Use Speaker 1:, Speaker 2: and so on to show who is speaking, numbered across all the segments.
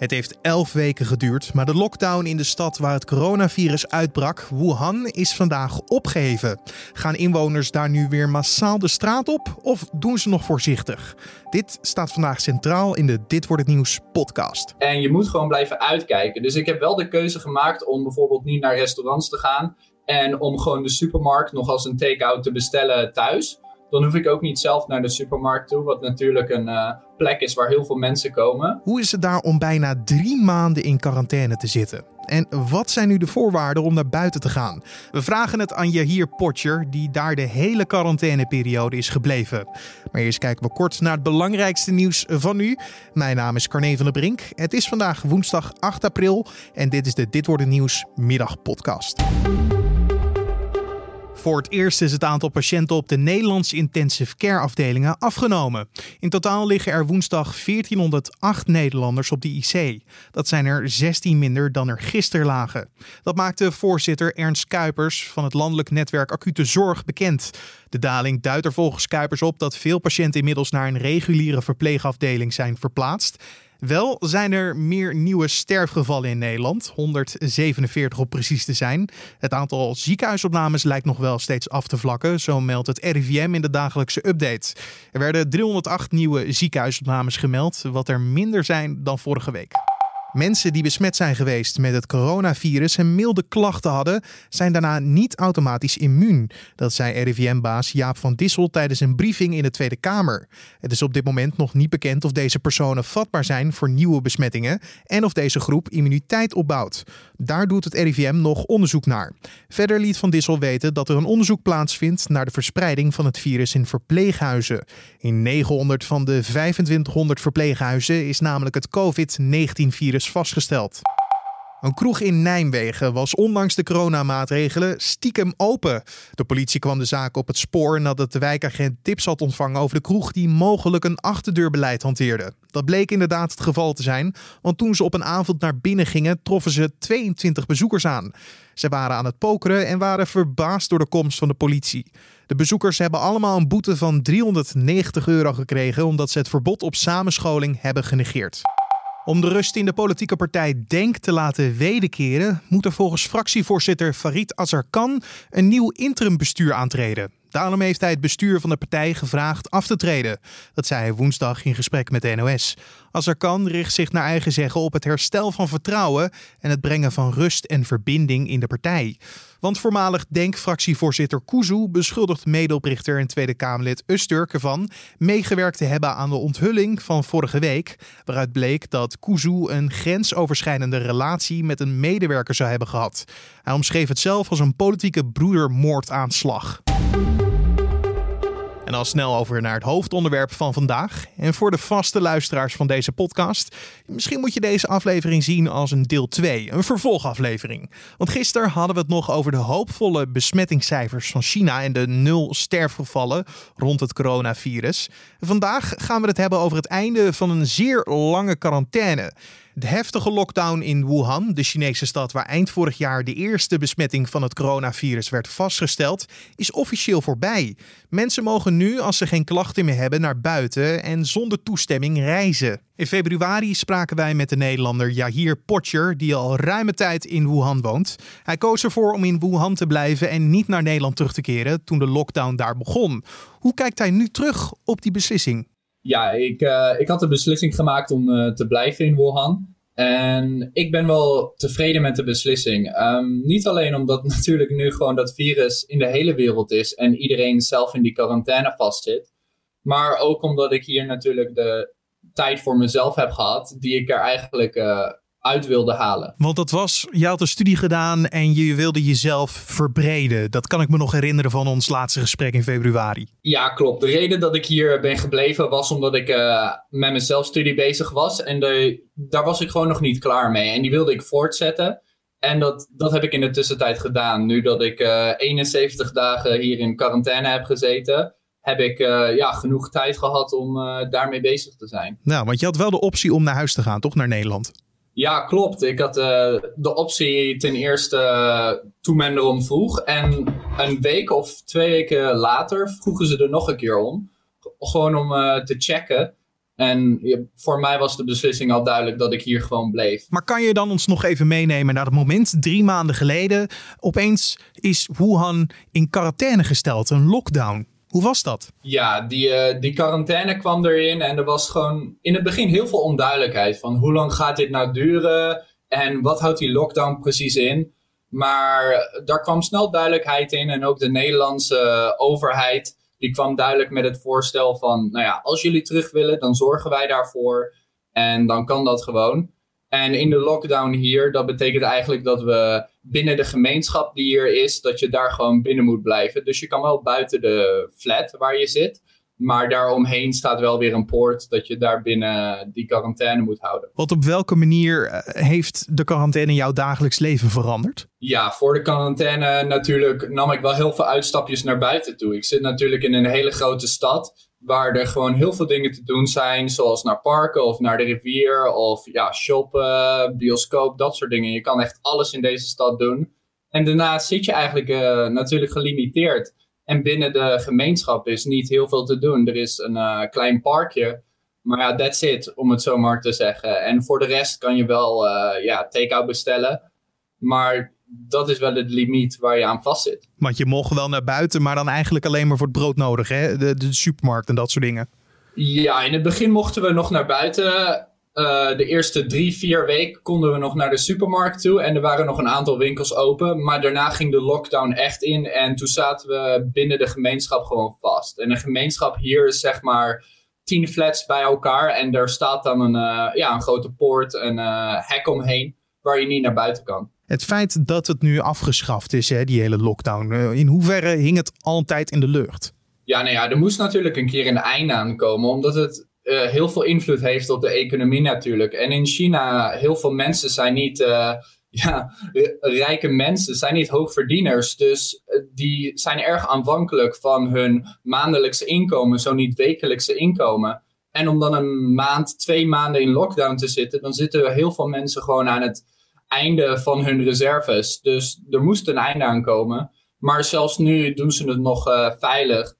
Speaker 1: Het heeft elf weken geduurd, maar de lockdown in de stad waar het coronavirus uitbrak, Wuhan, is vandaag opgeheven. Gaan inwoners daar nu weer massaal de straat op of doen ze nog voorzichtig? Dit staat vandaag centraal in de Dit wordt het nieuws podcast.
Speaker 2: En je moet gewoon blijven uitkijken. Dus ik heb wel de keuze gemaakt om bijvoorbeeld niet naar restaurants te gaan en om gewoon de supermarkt nog als een take-out te bestellen thuis dan hoef ik ook niet zelf naar de supermarkt toe, wat natuurlijk een uh, plek is waar heel veel mensen komen.
Speaker 1: Hoe is het daar om bijna drie maanden in quarantaine te zitten? En wat zijn nu de voorwaarden om naar buiten te gaan? We vragen het aan Jahir Potjer, die daar de hele quarantaineperiode is gebleven. Maar eerst kijken we kort naar het belangrijkste nieuws van nu. Mijn naam is Carne van der Brink. Het is vandaag woensdag 8 april en dit is de Dit wordt het nieuws middagpodcast. Voor het eerst is het aantal patiënten op de Nederlandse intensive care afdelingen afgenomen. In totaal liggen er woensdag 1408 Nederlanders op de IC. Dat zijn er 16 minder dan er gisteren lagen. Dat maakte voorzitter Ernst Kuipers van het Landelijk Netwerk Acute Zorg bekend. De daling duidt er volgens Kuipers op dat veel patiënten inmiddels naar een reguliere verpleegafdeling zijn verplaatst. Wel zijn er meer nieuwe sterfgevallen in Nederland, 147 op precies te zijn. Het aantal ziekenhuisopnames lijkt nog wel steeds af te vlakken, zo meldt het RIVM in de dagelijkse update. Er werden 308 nieuwe ziekenhuisopnames gemeld, wat er minder zijn dan vorige week. Mensen die besmet zijn geweest met het coronavirus en milde klachten hadden, zijn daarna niet automatisch immuun. Dat zei RIVM-baas Jaap van Dissel tijdens een briefing in de Tweede Kamer. Het is op dit moment nog niet bekend of deze personen vatbaar zijn voor nieuwe besmettingen en of deze groep immuniteit opbouwt. Daar doet het RIVM nog onderzoek naar. Verder liet Van Dissel weten dat er een onderzoek plaatsvindt naar de verspreiding van het virus in verpleeghuizen. In 900 van de 2500 verpleeghuizen is namelijk het COVID-19-virus vastgesteld. Een kroeg in Nijmegen was ondanks de coronamaatregelen stiekem open. De politie kwam de zaak op het spoor nadat de wijkagent tips had ontvangen over de kroeg die mogelijk een achterdeurbeleid hanteerde. Dat bleek inderdaad het geval te zijn, want toen ze op een avond naar binnen gingen, troffen ze 22 bezoekers aan. Ze waren aan het pokeren en waren verbaasd door de komst van de politie. De bezoekers hebben allemaal een boete van 390 euro gekregen omdat ze het verbod op samenscholing hebben genegeerd. Om de rust in de politieke partij Denk te laten wederkeren, moet er volgens fractievoorzitter Farid Azarkan een nieuw interimbestuur aantreden. Daarom heeft hij het bestuur van de partij gevraagd af te treden. Dat zei hij woensdag in gesprek met de NOS. Azarkan richt zich naar eigen zeggen op het herstel van vertrouwen en het brengen van rust en verbinding in de partij. Want voormalig Denk-fractievoorzitter Kuzu beschuldigt medeoprichter en Tweede Kamerlid Usturk ervan meegewerkt te hebben aan de onthulling van vorige week, waaruit bleek dat Kuzu een grensoverschrijdende relatie met een medewerker zou hebben gehad. Hij omschreef het zelf als een politieke broedermoordaanslag. En dan snel over naar het hoofdonderwerp van vandaag. En voor de vaste luisteraars van deze podcast, misschien moet je deze aflevering zien als een deel 2, een vervolgaflevering. Want gisteren hadden we het nog over de hoopvolle besmettingscijfers van China en de nul sterfgevallen rond het coronavirus. Vandaag gaan we het hebben over het einde van een zeer lange quarantaine. De heftige lockdown in Wuhan, de Chinese stad waar eind vorig jaar de eerste besmetting van het coronavirus werd vastgesteld, is officieel voorbij. Mensen mogen nu, als ze geen klachten meer hebben, naar buiten en zonder toestemming reizen. In februari spraken wij met de Nederlander Yahir Potjer, die al ruime tijd in Wuhan woont. Hij koos ervoor om in Wuhan te blijven en niet naar Nederland terug te keren toen de lockdown daar begon. Hoe kijkt hij nu terug op die beslissing?
Speaker 2: Ja, ik, uh, ik had de beslissing gemaakt om uh, te blijven in Wuhan. En ik ben wel tevreden met de beslissing. Um, niet alleen omdat natuurlijk nu gewoon dat virus in de hele wereld is en iedereen zelf in die quarantaine vastzit. Maar ook omdat ik hier natuurlijk de tijd voor mezelf heb gehad, die ik er eigenlijk uh, uit wilde halen.
Speaker 1: Want dat was, je had een studie gedaan en je wilde jezelf verbreden. Dat kan ik me nog herinneren van ons laatste gesprek in februari.
Speaker 2: Ja, klopt. De reden dat ik hier ben gebleven was omdat ik uh, met mijn zelfstudie bezig was. En de, daar was ik gewoon nog niet klaar mee. En die wilde ik voortzetten. En dat, dat heb ik in de tussentijd gedaan. Nu dat ik uh, eh, 71 dagen hier in quarantaine heb gezeten, heb ik uh, ja, genoeg tijd gehad om daarmee bezig te zijn.
Speaker 1: Nou, want je had wel de optie om naar huis te gaan, toch? Naar Nederland.
Speaker 2: Ja, klopt. Ik had uh, de optie ten eerste uh, toen men erom vroeg. En een week of twee weken later vroegen ze er nog een keer om. Gewoon om uh, te checken. En voor mij was de beslissing al duidelijk dat ik hier gewoon bleef.
Speaker 1: Maar kan je dan ons nog even meenemen naar het moment, drie maanden geleden, opeens is Wuhan in quarantaine gesteld, een lockdown. Hoe was dat?
Speaker 2: Ja, die, uh, die quarantaine kwam erin en er was gewoon in het begin heel veel onduidelijkheid van hoe lang gaat dit nou duren en wat houdt die lockdown precies in. Maar daar kwam snel duidelijkheid in en ook de Nederlandse overheid die kwam duidelijk met het voorstel van, nou ja, als jullie terug willen, dan zorgen wij daarvoor en dan kan dat gewoon. En in de lockdown hier, dat betekent eigenlijk dat we binnen de gemeenschap die hier is, dat je daar gewoon binnen moet blijven. Dus je kan wel buiten de flat waar je zit. Maar daaromheen staat wel weer een poort dat je daar binnen die quarantaine moet houden.
Speaker 1: Want op welke manier eh, heeft de quarantaine jouw dagelijks leven veranderd?
Speaker 2: Ja, voor de quarantaine natuurlijk nam ik wel heel veel uitstapjes naar buiten toe. Ik zit natuurlijk in een hele grote stad waar er gewoon heel veel dingen te doen zijn, zoals naar parken of naar de rivier of ja, shoppen, bioscoop, dat soort dingen. Je kan echt alles in deze stad doen. En daarnaast zit je eigenlijk uh, natuurlijk gelimiteerd. En binnen de gemeenschap is niet heel veel te doen. Er is een uh, klein parkje, maar ja, that's it, om het zo maar te zeggen. En voor de rest kan je wel uh, ja, take-out bestellen. Maar dat is wel het limiet waar je aan vastzit.
Speaker 1: Want je mocht wel naar buiten, maar dan eigenlijk alleen maar voor het brood nodig, hè? De, de supermarkt en dat soort dingen.
Speaker 2: Ja, in het begin mochten we nog naar buiten. Uh, de eerste drie, vier weken konden we nog naar de supermarkt toe. En er waren nog een aantal winkels open. Maar daarna ging de lockdown echt in. En toen zaten we binnen de gemeenschap gewoon vast. En de gemeenschap hier is zeg maar tien flats bij elkaar. En daar staat dan een, uh, ja, een grote poort, een uh, hek omheen. Waar je niet naar buiten kan.
Speaker 1: Het feit dat het nu afgeschaft is, hè, die hele lockdown, eh, in hoeverre hing het altijd in de lucht?
Speaker 2: Ja, nou ja, er moest natuurlijk een keer een einde aankomen, omdat het uh, heel veel invloed heeft op de economie natuurlijk. En in China, heel veel mensen zijn niet, uh, ja, rijke mensen, zijn niet hoogverdieners. Dus die zijn erg aanvankelijk van hun maandelijkse inkomen, zo niet wekelijkse inkomen. En om dan een maand, twee maanden in lockdown te zitten, dan zitten heel veel mensen gewoon aan het einde van hun reserves. Dus er moest een einde aankomen. Maar zelfs nu doen ze het nog uh, veilig.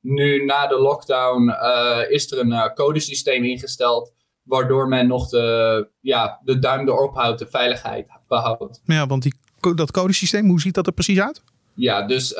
Speaker 2: Nu na de lockdown uh, is er een uh, codesysteem ingesteld. Waardoor men nog de, ja, de duim erop houdt, de veiligheid behoudt.
Speaker 1: Ja, want die, dat codesysteem, hoe ziet dat er precies uit?
Speaker 2: Ja, dus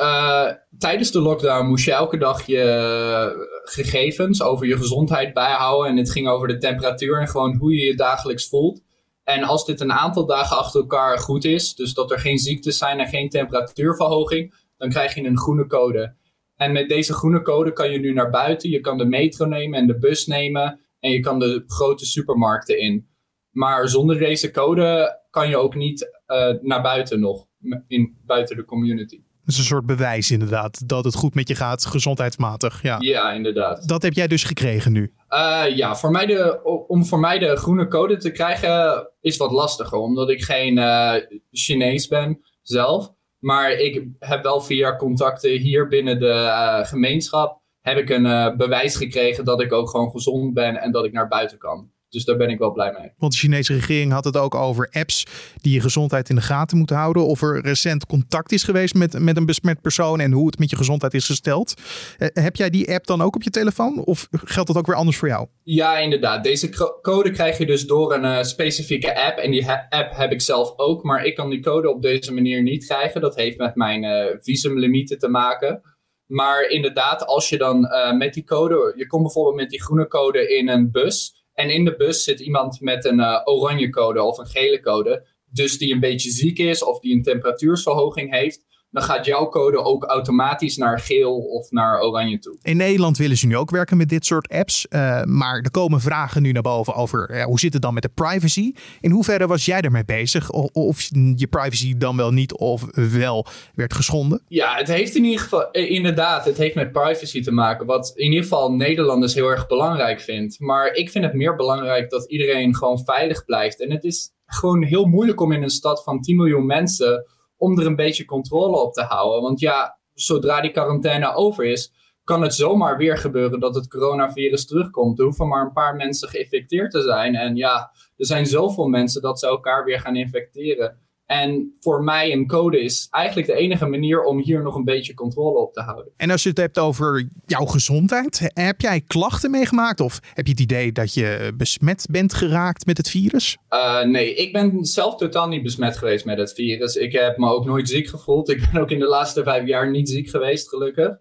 Speaker 2: tijdens de lockdown moest je elke dag je gegevens over je gezondheid bijhouden. En het ging over de temperatuur en gewoon hoe je je dagelijks voelt. En als dit een aantal dagen achter elkaar goed is, dus dat er geen ziektes zijn en geen temperatuurverhoging, dan krijg je een groene code. En met deze groene code kan je nu naar buiten. Je kan de metro nemen en de bus nemen. En je kan de grote supermarkten in. Maar zonder deze code kan je ook niet uh, naar buiten nog. In, buiten de community.
Speaker 1: Dat is een soort bewijs inderdaad. Dat het goed met je gaat, gezondheidsmatig. Ja,
Speaker 2: ja inderdaad.
Speaker 1: Dat heb jij dus gekregen nu?
Speaker 2: Uh, ja, voor mij de, om voor mij de groene code te krijgen is wat lastiger. Omdat ik geen uh, Chinees ben zelf. Maar ik heb wel via contacten hier binnen de uh, gemeenschap... heb ik een bewijs gekregen dat ik ook gewoon gezond ben en dat ik naar buiten kan. Dus daar ben ik wel blij mee.
Speaker 1: Want de Chinese regering had het ook over apps die je gezondheid in de gaten moeten houden. Of er recent contact is geweest met, met een besmet persoon en hoe het met je gezondheid is gesteld. Eh, heb jij die app dan ook op je telefoon? Of geldt dat ook weer anders voor jou?
Speaker 2: Ja, inderdaad. Deze code krijg je dus door een uh, specifieke app. En die app heb ik zelf ook. Maar ik kan die code op deze manier niet krijgen. Dat heeft met mijn uh, visumlimieten te maken. Maar inderdaad, als je dan met die code, je komt bijvoorbeeld met die groene code in een bus. En in de bus zit iemand met een uh, oranje code of een gele code. Dus die een beetje ziek is of die een temperatuursverhoging heeft. Dan gaat jouw code ook automatisch naar geel of naar oranje toe.
Speaker 1: In Nederland willen ze nu ook werken met dit soort apps. Uh, maar er komen vragen nu naar boven over hoe zit het dan met de privacy? In hoeverre was jij ermee bezig? Of, of je privacy dan wel niet of wel werd geschonden?
Speaker 2: Ja, het heeft in ieder geval, eh, inderdaad, het heeft met privacy te maken. Wat in ieder geval Nederlanders heel erg belangrijk vindt. Maar ik vind het meer belangrijk dat iedereen gewoon veilig blijft. En het is gewoon heel moeilijk om in een stad van 10 miljoen mensen om er een beetje controle op te houden. Want ja, zodra die quarantaine over is, kan het zomaar weer gebeuren dat het coronavirus terugkomt. Er hoeven maar een paar mensen geïnfecteerd te zijn. En ja, er zijn zoveel mensen dat ze elkaar weer gaan infecteren. En voor mij een code is eigenlijk de enige manier om hier nog een beetje controle op te houden.
Speaker 1: En als je het hebt over jouw gezondheid, heb jij klachten meegemaakt? Of heb je het idee dat je besmet bent geraakt met het virus?
Speaker 2: Uh, nee, ik ben zelf totaal niet besmet geweest met het virus. Ik heb me ook nooit ziek gevoeld. Ik ben ook in de laatste vijf jaar niet ziek geweest, gelukkig.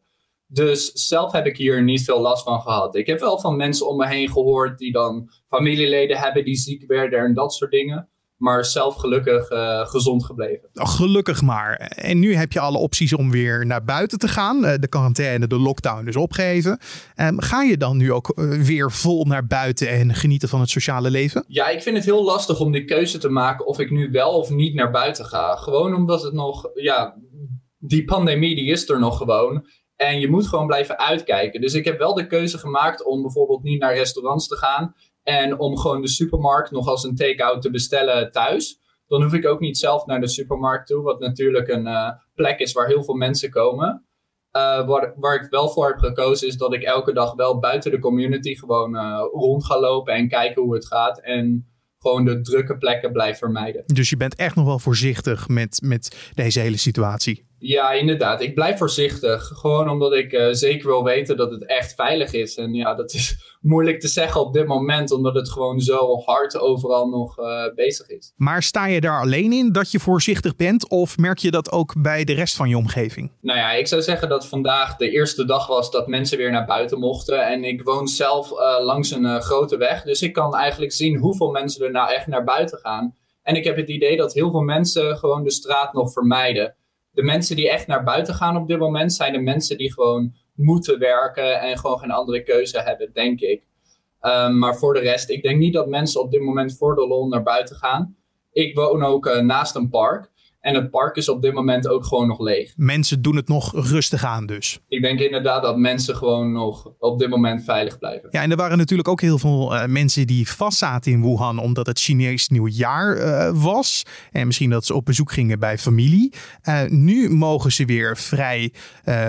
Speaker 2: Dus zelf heb ik hier niet veel last van gehad. Ik heb wel van mensen om me heen gehoord die dan familieleden hebben die ziek werden en dat soort dingen maar zelf gelukkig uh, gezond gebleven.
Speaker 1: Gelukkig maar. En nu heb je alle opties om weer naar buiten te gaan. Uh, de quarantaine, de lockdown is opgeheven. Um, ga je dan nu ook uh, weer vol naar buiten en genieten van het sociale leven?
Speaker 2: Ja, ik vind het heel lastig om die keuze te maken of ik nu wel of niet naar buiten ga. Gewoon omdat het nog, ja, die pandemie die is er nog gewoon. En je moet gewoon blijven uitkijken. Dus ik heb wel de keuze gemaakt om bijvoorbeeld niet naar restaurants te gaan. En om gewoon de supermarkt nog als een take-out te bestellen thuis. Dan hoef ik ook niet zelf naar de supermarkt toe. Wat natuurlijk een uh, plek is waar heel veel mensen komen. Uh, waar, waar, ik wel voor heb gekozen is dat ik elke dag wel buiten de community gewoon uh, rond ga lopen en kijken hoe het gaat. En gewoon de drukke plekken blijf vermijden.
Speaker 1: Dus je bent echt nog wel voorzichtig met, met deze hele situatie?
Speaker 2: Ja, inderdaad. Ik blijf voorzichtig. Gewoon omdat ik uh, zeker wil weten dat het echt veilig is. En ja, dat is moeilijk te zeggen op dit moment, omdat het gewoon zo hard overal nog uh, bezig is.
Speaker 1: Maar sta je daar alleen in dat je voorzichtig bent? Of merk je dat ook bij de rest van je omgeving?
Speaker 2: Nou ja, ik zou zeggen dat vandaag de eerste dag was dat mensen weer naar buiten mochten. En ik woon zelf uh, langs een grote weg. Dus ik kan eigenlijk zien hoeveel mensen er nou echt naar buiten gaan. En ik heb het idee dat heel veel mensen gewoon de straat nog vermijden de mensen die echt naar buiten gaan op dit moment zijn de mensen die gewoon moeten werken en gewoon geen andere keuze hebben, denk ik. Um, maar voor de rest, ik denk niet dat mensen op dit moment voor de lol naar buiten gaan. Ik woon ook uh, naast een park. En het park is op dit moment ook gewoon nog leeg.
Speaker 1: Mensen doen het nog rustig aan dus.
Speaker 2: Ik denk inderdaad dat mensen gewoon nog op dit moment veilig blijven.
Speaker 1: Ja, en er waren natuurlijk ook heel veel uh, mensen die vastzaten in Wuhan omdat het Chinees nieuwjaar uh, was. En misschien dat ze op bezoek gingen bij familie. Uh, nu mogen ze weer vrij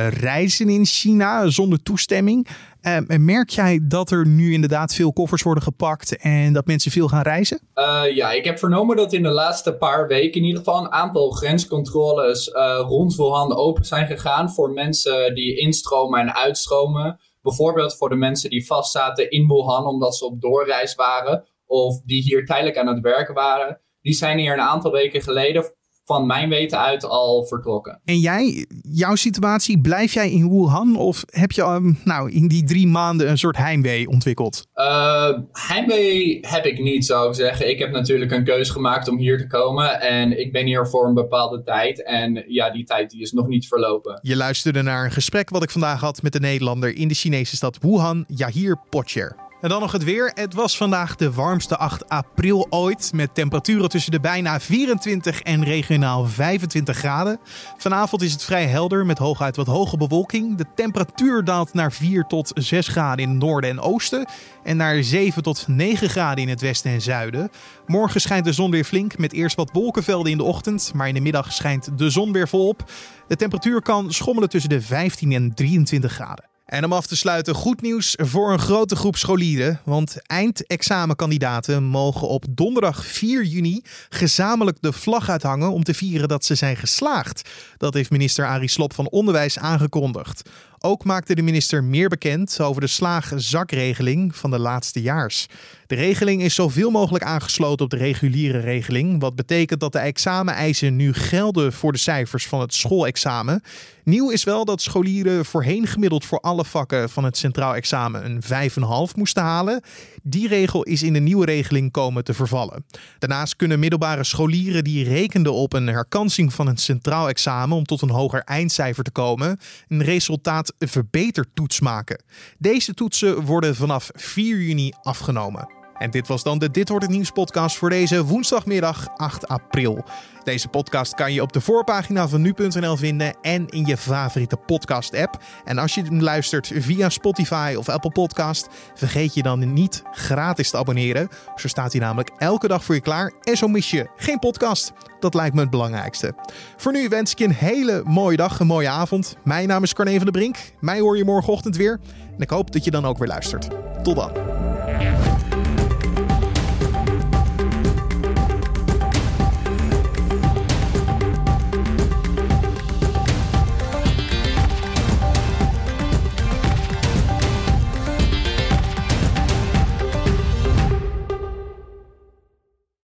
Speaker 1: reizen in China zonder toestemming. Uh, merk jij dat er nu inderdaad veel koffers worden gepakt en dat mensen veel gaan reizen?
Speaker 2: Uh, ja, ik heb vernomen dat in de laatste paar weken in ieder geval een aantal grenscontroles uh, rond Wuhan open zijn gegaan voor mensen die instromen en uitstromen. Bijvoorbeeld voor de mensen die vastzaten in Wuhan omdat ze op doorreis waren of die hier tijdelijk aan het werken waren. Die zijn hier een aantal weken geleden van mijn weten uit al vertrokken.
Speaker 1: En jij, jouw situatie, blijf jij in Wuhan of heb je um, nou, in die drie maanden een soort heimwee ontwikkeld?
Speaker 2: Uh, heimwee heb ik niet, zou ik zeggen. Ik heb natuurlijk een keuze gemaakt om hier te komen en ik ben hier voor een bepaalde tijd. En ja, die tijd die is nog niet verlopen.
Speaker 1: Je luisterde naar een gesprek wat ik vandaag had met de Nederlander in de Chinese stad Wuhan, Yahir Potcher. En dan nog het weer. Het was vandaag de warmste 8 april ooit. Met temperaturen tussen de bijna 24 en regionaal 25 graden. Vanavond is het vrij helder met hooguit wat hoge bewolking. De temperatuur daalt naar 4 tot 6 graden in het noorden en oosten. En naar 7 tot 9 graden in het westen en zuiden. Morgen schijnt de zon weer flink met eerst wat wolkenvelden in de ochtend. Maar in de middag schijnt de zon weer volop. De temperatuur kan schommelen tussen de 15 en 23 graden. En om af te sluiten, goed nieuws voor een grote groep scholieren. Want eindexamenkandidaten mogen op donderdag 4 juni gezamenlijk de vlag uithangen om te vieren dat ze zijn geslaagd. Dat heeft minister Arie Slob van Onderwijs aangekondigd. Ook maakte de minister meer bekend over de slaagzakregeling van de laatste jaars. De regeling is zoveel mogelijk aangesloten op de reguliere regeling, wat betekent dat de exameneisen nu gelden voor de cijfers van het schoolexamen. Nieuw is wel dat scholieren voorheen gemiddeld voor alle vakken van het centraal examen een 5,5 moesten halen. Die regel is in de nieuwe regeling komen te vervallen. Daarnaast kunnen middelbare scholieren die rekenden op een herkansing van een centraal examen om tot een hoger eindcijfer te komen, een resultaat verbetertoets maken. Deze toetsen worden vanaf 4 juni afgenomen. En dit was dan de Dit wordt het nieuws podcast voor deze woensdagmiddag 8 april. Deze podcast kan je op de voorpagina van nu.nl vinden en in je favoriete podcast app. En als je hem luistert via Spotify of Apple Podcast, vergeet je dan niet gratis te abonneren. Zo staat hij namelijk elke dag voor je klaar en zo mis je geen podcast. Dat lijkt me het belangrijkste. Voor nu wens ik je een hele mooie dag, een mooie avond. Mijn naam is Carne van der Brink. Mij hoor je morgenochtend weer. En ik hoop dat je dan ook weer luistert. Tot dan.